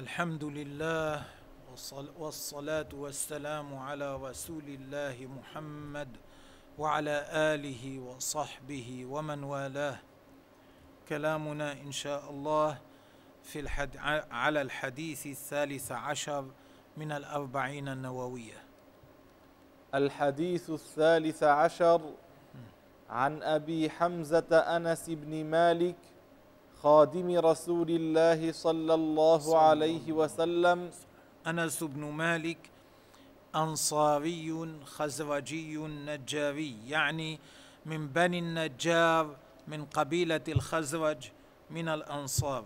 الحمد لله والصلاة والسلام على رسول الله محمد وعلى آله وصحبه ومن والاه. كلامنا إن شاء الله في الحد على الحديث الثالث عشر من الأربعين النووية. الحديث الثالث عشر عن أبي حمزة أنس بن مالك خادم رسول الله صلى الله عليه وسلم. أنس بن مالك أنصاري خزرجي نجاري يعني من بني النجار من قبيلة الخزرج من الأنصار.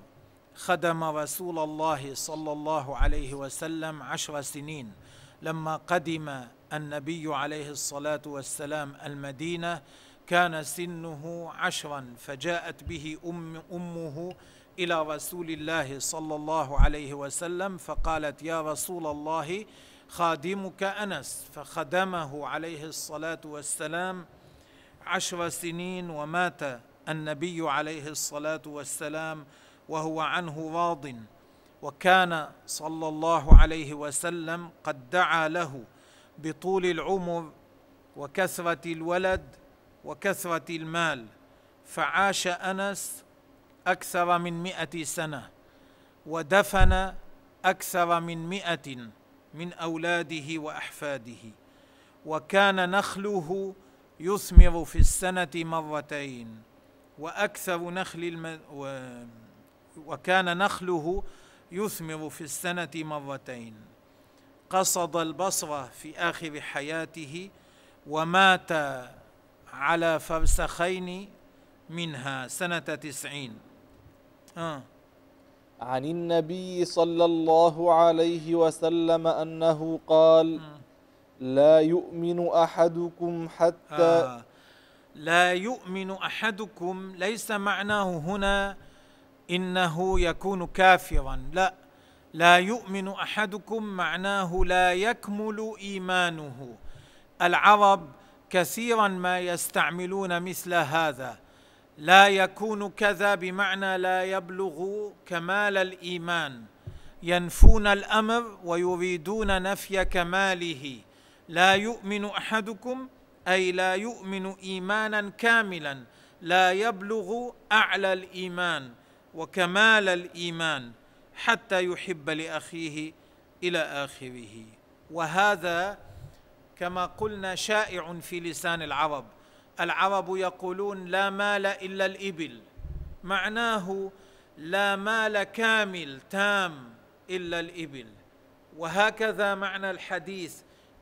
خدم رسول الله صلى الله عليه وسلم عشر سنين. لما قدم النبي عليه الصلاة والسلام المدينة كان سنه عشرا فجاءت به أم أمه إلى رسول الله صلى الله عليه وسلم فقالت يا رسول الله خادمك أنس. فخدمه عليه الصلاة والسلام عشر سنين ومات النبي عليه الصلاة والسلام وهو عنه راض. وكان صلى الله عليه وسلم قد دعا له بطول العمر وكثرة الولد وكثرة المال. فعاش أنس أكثر من مئة سنة ودفن أكثر من مئة من أولاده وأحفاده. وكان نخله يثمر في السنة مرتين وأكثر نخل الم... و... وكان نخله يثمر في السنة مرتين. قصد البصرة في آخر حياته ومات على فرسخين منها سنة تسعين آه. عن النبي صلى الله عليه وسلم أنه قال آه. لا يؤمن أحدكم حتى آه. لا يؤمن أحدكم ليس معناه هنا إنه يكون كافرا لا لا يؤمن أحدكم معناه لا يكمل إيمانه العرب كثيرا ما يستعملون مثل هذا. لا يكون كذا بمعنى لا يبلغ كمال الإيمان. ينفون الأمر ويريدون نفي كماله. لا يؤمن أحدكم أي لا يؤمن ايمانا كاملا لا يبلغ أعلى الإيمان وكمال الإيمان حتى يحب لأخيه إلى آخره. وهذا كما قلنا شائع في لسان العرب. العرب يقولون لا مال إلا الإبل. معناه لا مال كامل تام إلا الإبل. وهكذا معنى الحديث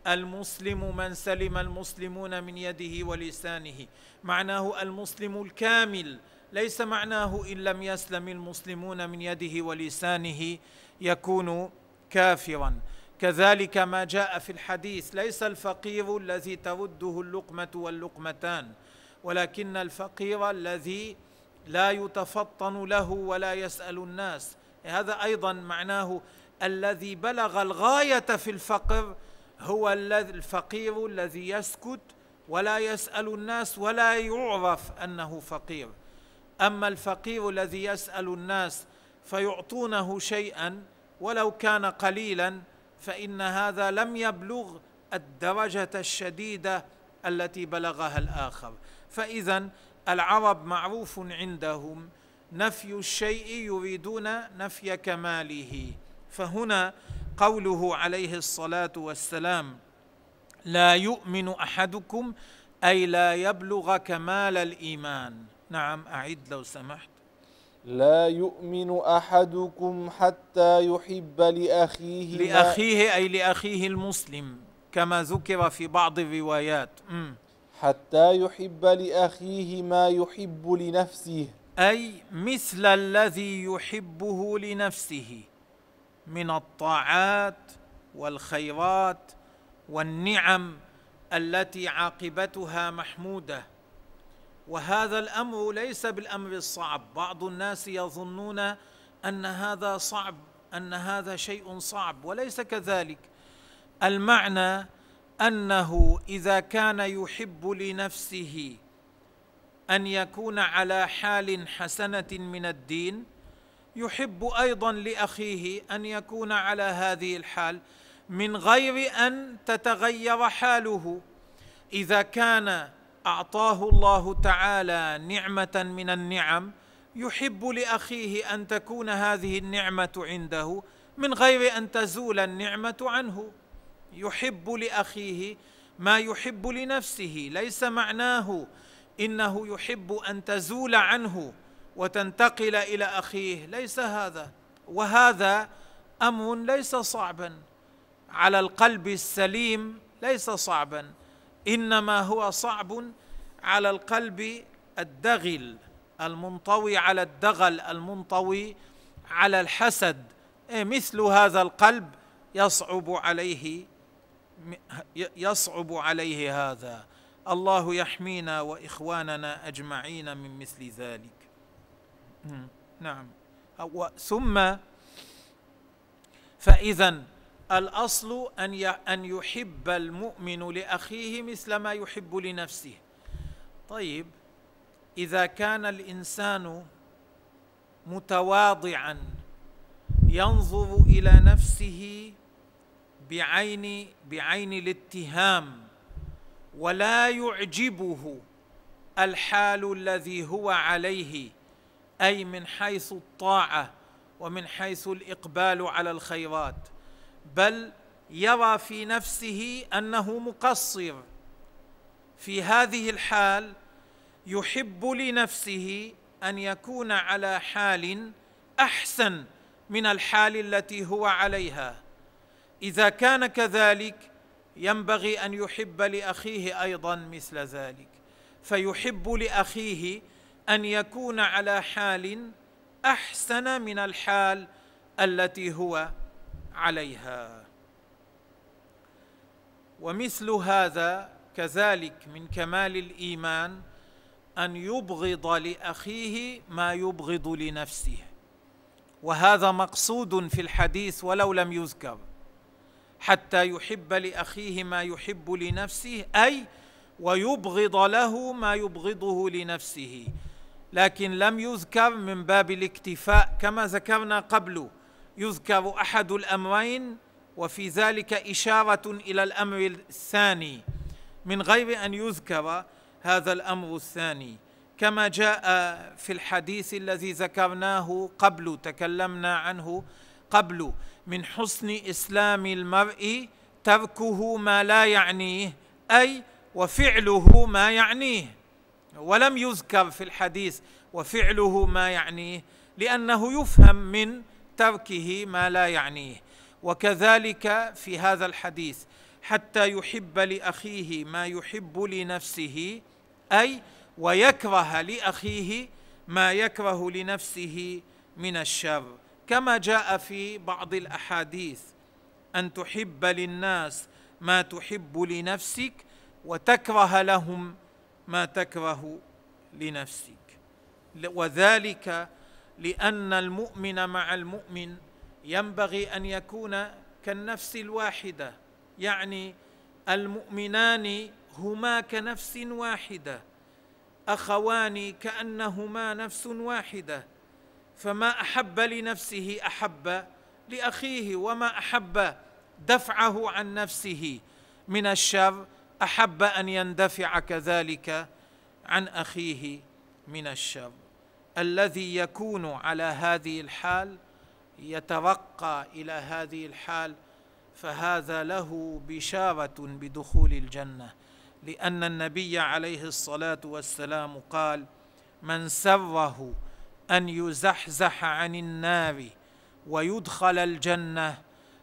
المسلم من سلم المسلمون من يده ولسانه. معناه المسلم الكامل ليس معناه إن لم يسلم المسلمون من يده ولسانه يكون كافرا. كذلك ما جاء في الحديث ليس الفقير الذي ترده اللقمة واللقمتان ولكن الفقير الذي لا يتفطن له ولا يسأل الناس. هذا أيضا معناه الذي بلغ الغاية في الفقر هو الفقير الذي يسكت ولا يسأل الناس ولا يعرف أنه فقير. أما الفقير الذي يسأل الناس فيعطونه شيئا ولو كان قليلا فإن هذا لم يبلغ الدرجة الشديدة التي بلغها الآخر. فإذا العرب معروف عندهم نفي الشيء يريدون نفي كماله. فهنا قوله عليه الصلاة والسلام لا يؤمن أحدكم أي لا يبلغ كمال الإيمان. نعم أعد لو سمحت. لا يؤمن أحدكم حتى يحب لأخيه لأخيه أي لأخيه المسلم كما ذكر في بعض الروايات. حتى يحب لأخيه ما يحب لنفسه. أي مثل الذي يحبه لنفسه من الطاعات والخيرات والنعم التي عاقبتها محمودة. وهذا الأمر ليس بالأمر الصعب. بعض الناس يظنون أن هذا صعب أن هذا شيء صعب وليس كذلك. المعنى أنه إذا كان يحب لنفسه أن يكون على حال حسنة من الدين يحب أيضا لأخيه أن يكون على هذه الحال من غير أن تتغير حاله. إذا كان أعطاه الله تعالى نعمة من النعم يحب لأخيه أن تكون هذه النعمة عنده من غير أن تزول النعمة عنه. يحب لأخيه ما يحب لنفسه ليس معناه إنه يحب أن تزول عنه وتنتقل إلى أخيه ليس هذا. وهذا أمر ليس صعبا. على القلب السليم ليس صعبا. إنما هو صعب على القلب الدغل المنطوي على الدغل المنطوي على الحسد. إيه، مثل هذا القلب يصعب عليه يصعب عليه هذا. الله يحمينا وإخواننا أجمعين من مثل ذلك. نعم. ثم فاذا الأصل أن أن يحب المؤمن لأخيه مثل ما يحب لنفسه. طيب إذا كان الإنسان متواضعا ينظر إلى نفسه بعين بعين الاتهام ولا يعجبه الحال الذي هو عليه أي من حيث الطاعة ومن حيث الإقبال على الخيرات. بل يرى في نفسه أنه مقصر. في هذه الحال يحب لنفسه أن يكون على حال أحسن من الحال التي هو عليها. إذا كان كذلك ينبغي أن يحب لأخيه أيضا مثل ذلك. فيحب لأخيه أن يكون على حال أحسن من الحال التي هو عليها. ومثل هذا كذلك من كمال الإيمان أن يبغض لأخيه ما يبغض لنفسه. وهذا مقصود في الحديث ولو لم يذكر. حتى يحب لأخيه ما يحب لنفسه أي ويبغض له ما يبغضه لنفسه. لكن لم يذكر من باب الاكتفاء كما ذكرنا قبل يذكر أحد الأمرين وفي ذلك إشارة إلى الأمر الثاني. من غير أن يذكر هذا الأمر الثاني. كما جاء في الحديث الذي ذكرناه قبل تكلمنا عنه قبل من حسن إسلام المرء تركه ما لا يعنيه أي وفعله ما يعنيه. ولم يذكر في الحديث وفعله ما يعنيه لأنه يفهم من تركه ما لا يعنيه وكذلك في هذا الحديث حتى يحب لأخيه ما يحب لنفسه أي ويكره لأخيه ما يكره لنفسه من الشر. كما جاء في بعض الأحاديث أن تحب للناس ما تحب لنفسك وتكره لهم ما تكره لنفسك. وذلك لأن المؤمن مع المؤمن ينبغي أن يكون كالنفس الواحدة يعني المؤمنان هما كنفس واحدة أخوان كأنهما نفس واحدة فما أحب لنفسه أحب لأخيه وما أحب دفعه عن نفسه. من الشر أحب أن يندفع كذلك عن أخيه من الشر. الذي يكون على هذه الحال يترقى إلى هذه الحال فهذا له بشارة بدخول الجنة. لأن النبي عليه الصلاة والسلام قال من سره أن يزحزح عن النار ويدخل الجنة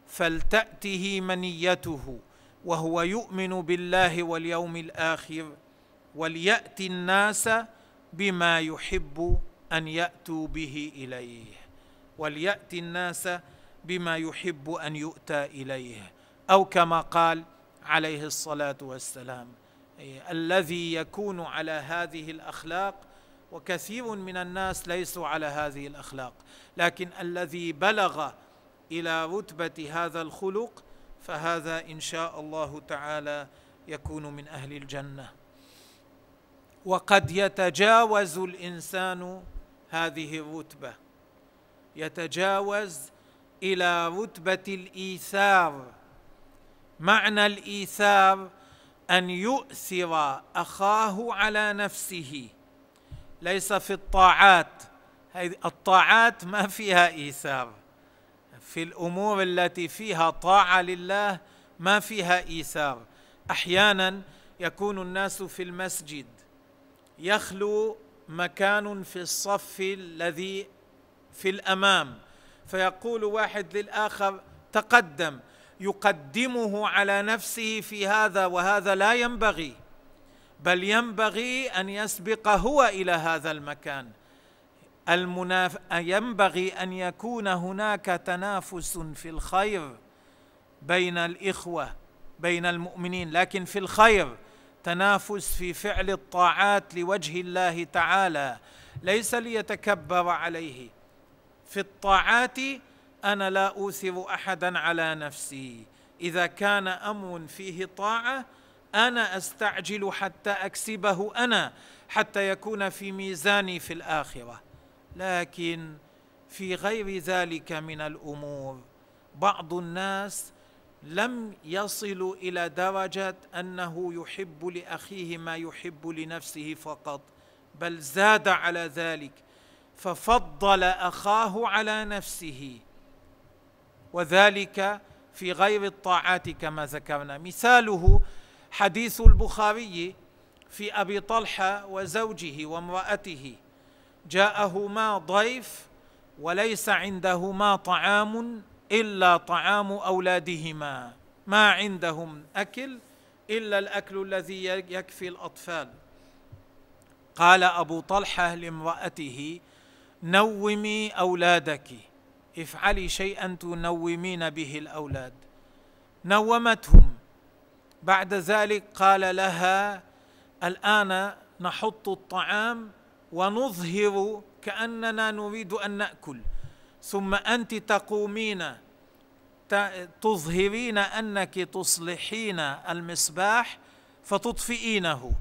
فلتأته منيته وهو يؤمن بالله واليوم الآخر وليات الناس بما يحب أن يأتوا به إليه وليأتي الناس بما يحب أن يؤتى إليه أو كما قال عليه الصلاة والسلام الذي يكون على هذه الأخلاق وكثير من الناس ليسوا على هذه الأخلاق لكن الذي بلغ إلى رتبة هذا الخلق فهذا إن شاء الله تعالى يكون من أهل الجنة. وقد يتجاوز الإنسان هذه الرتبة. يتجاوز إلى رتبة الإيثار. معنى الإيثار أن يؤثر أخاه على نفسه. ليس في الطاعات. الطاعات ما فيها إيثار. في الأمور التي فيها طاعة لله ما فيها إيثار. أحيانا يكون الناس في المسجد. يخلو مكان في الصف الذي في الأمام. فيقول واحد للآخر تقدم يقدمه على نفسه في هذا وهذا لا ينبغي بل ينبغي أن يسبق هو إلى هذا المكان. المناف... ينبغي أن يكون هناك تنافس في الخير بين الإخوة بين المؤمنين لكن في الخير تنافس في فعل الطاعات لوجه الله تعالى ليس ليتكبر عليه. في الطاعات أنا لا أوثر أحدا على نفسي. إذا كان أمر فيه طاعة أنا أستعجل حتى أكسبه أنا حتى يكون في ميزاني في الآخرة. لكن في غير ذلك من الأمور بعض الناس لم يصلوا إلى درجه أنه يحب لأخيه ما يحب لنفسه فقط بل زاد على ذلك ففضل أخاه على نفسه. وذلك في غير الطاعات كما ذكرنا. مثاله حديث البخاري في أبي طلحة وزوجه وامرأته. جاءهما ضيف وليس عندهما طعام إلا طعام أولادهما. ما عندهم أكل إلا الأكل الذي يكفي الأطفال. قال أبو طلحة لامرأته نومي أولادك. افعلي شيئا تنومين به الأولاد. نومتهم. بعد ذلك قال لها الآن نحط الطعام ونظهر كأننا نريد أن نأكل. ثم أنت تقومين تظهرين أنك تصلحين المصباح فتطفئينه.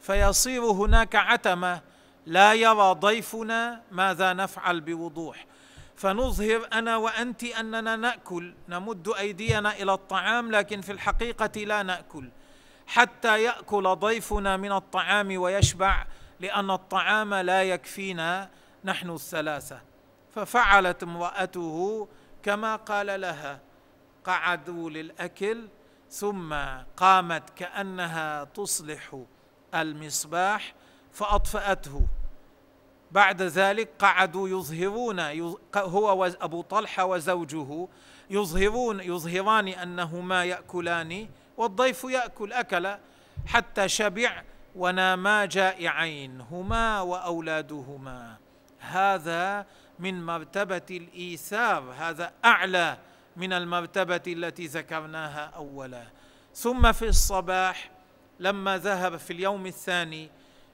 فيصير هناك عتمة لا يرى ضيفنا ماذا نفعل بوضوح. فنظهر أنا وأنت أننا نأكل نمد أيدينا إلى الطعام لكن في الحقيقة لا نأكل. حتى يأكل ضيفنا من الطعام ويشبع لأن الطعام لا يكفينا نحن الثلاثة. ففعلت امرأته كما قال لها قعدوا للأكل ثم قامت كأنها تصلح المصباح فأطفأته. بعد ذلك قعدوا يظهرون هو وابو طلحة وزوجه يظهرون يظهران أنهما يأكلان والضيف يأكل أكل حتى شبع وناما جائعين هما وأولادهما. هذا من مرتبة الإيثار هذا أعلى من المرتبة التي ذكرناها أولا. ثم في الصباح لما ذهب في اليوم الثاني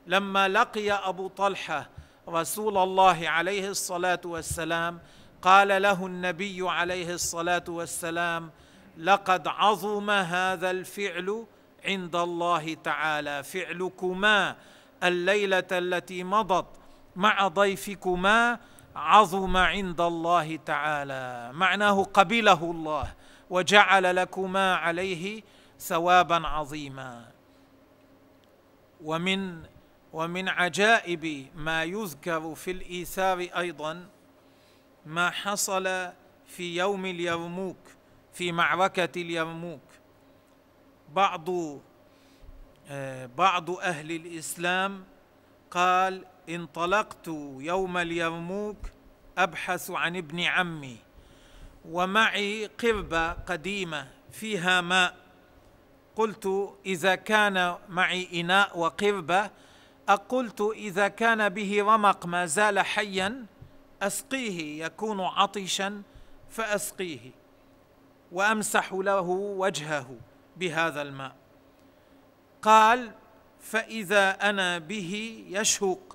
لما لقي أبو طلحة رسول الله عليه الصلاة والسلام قال له النبي عليه الصلاة والسلام لقد عظم هذا الفعل عند الله تعالى. فعلكما الليلة التي مضت مع ضيفكما عظم عند الله تعالى معناه قبله الله وجعل لكما عليه ثوابا عظيما. ومن ومن عجائب ما يذكر في الإيثار أيضا ما حصل في يوم اليرموك في معركة اليرموك. بعض آه، بعض أهل الإسلام قال انطلقت يوم اليرموك أبحث عن ابن عمي ومعي قربه قديمة فيها ماء. قلت إذا كان معي إناء وقربه أقلت إذا كان به رمق ما زال حيا أسقيه يكون عطشا فأسقيه وأمسح له وجهه بهذا الماء. قال فإذا أنا به يشهق.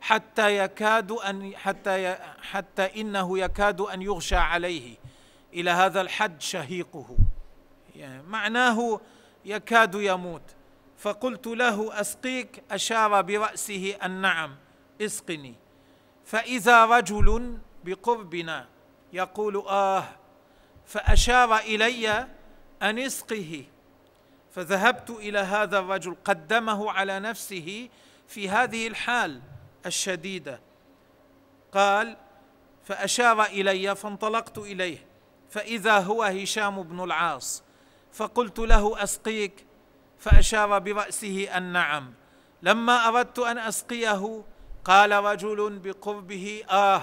حتى يكاد أن حتى حتى إنه يكاد أن يغشى عليه. إلى هذا الحد شهيقه. يعني معناه يكاد يموت. فقلت له أسقيك؟ أشار برأسه النعم اسقني. فإذا رجل بقربنا يقول آه فأشار إلي أن اسقه. فذهبت إلى هذا الرجل قدمه على نفسه في هذه الحال. الشديدة. قال فأشار إلي فانطلقت إليه. فإذا هو هشام بن العاص. فقلت له أسقيك؟ فأشار برأسه النعم لما أردت أن أسقيه قال رجل بقربه آه.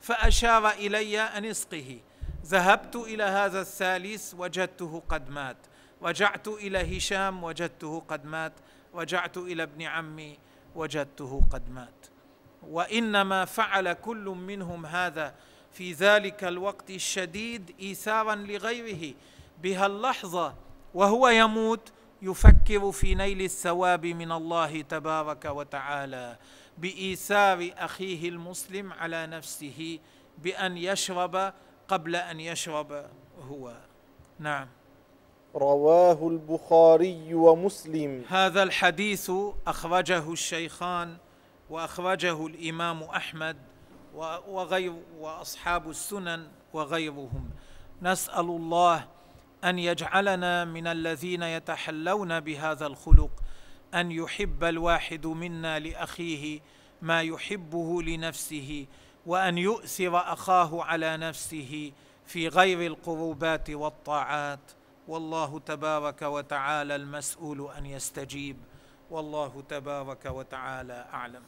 فأشار إلي أن اسقه. ذهبت إلى هذا الثالث وجدته قد مات. رجعت إلى هشام وجدته قد مات. رجعت إلى ابن عمي وجدته قد مات. وإنما فعل كل منهم هذا. في ذلك الوقت الشديد إيثارا لغيره. بها اللحظة وهو يموت يفكر في نيل الثواب من الله تبارك وتعالى. بإيثار أخيه المسلم على نفسه بأن يشرب قبل أن يشرب هو. نعم. رواه البخاري ومسلم. هذا الحديث أخرجه الشيخان وأخرجه الإمام أحمد وغير وأصحاب السنن وغيرهم. نسأل الله أن يجعلنا من الذين يتحلون بهذا الخلق أن يحب الواحد منا لأخيه ما يحبه لنفسه وأن يؤثر أخاه على نفسه في غير القربات والطاعات. والله تبارك وتعالى المسؤول أن يستجيب. والله تبارك وتعالى أعلم.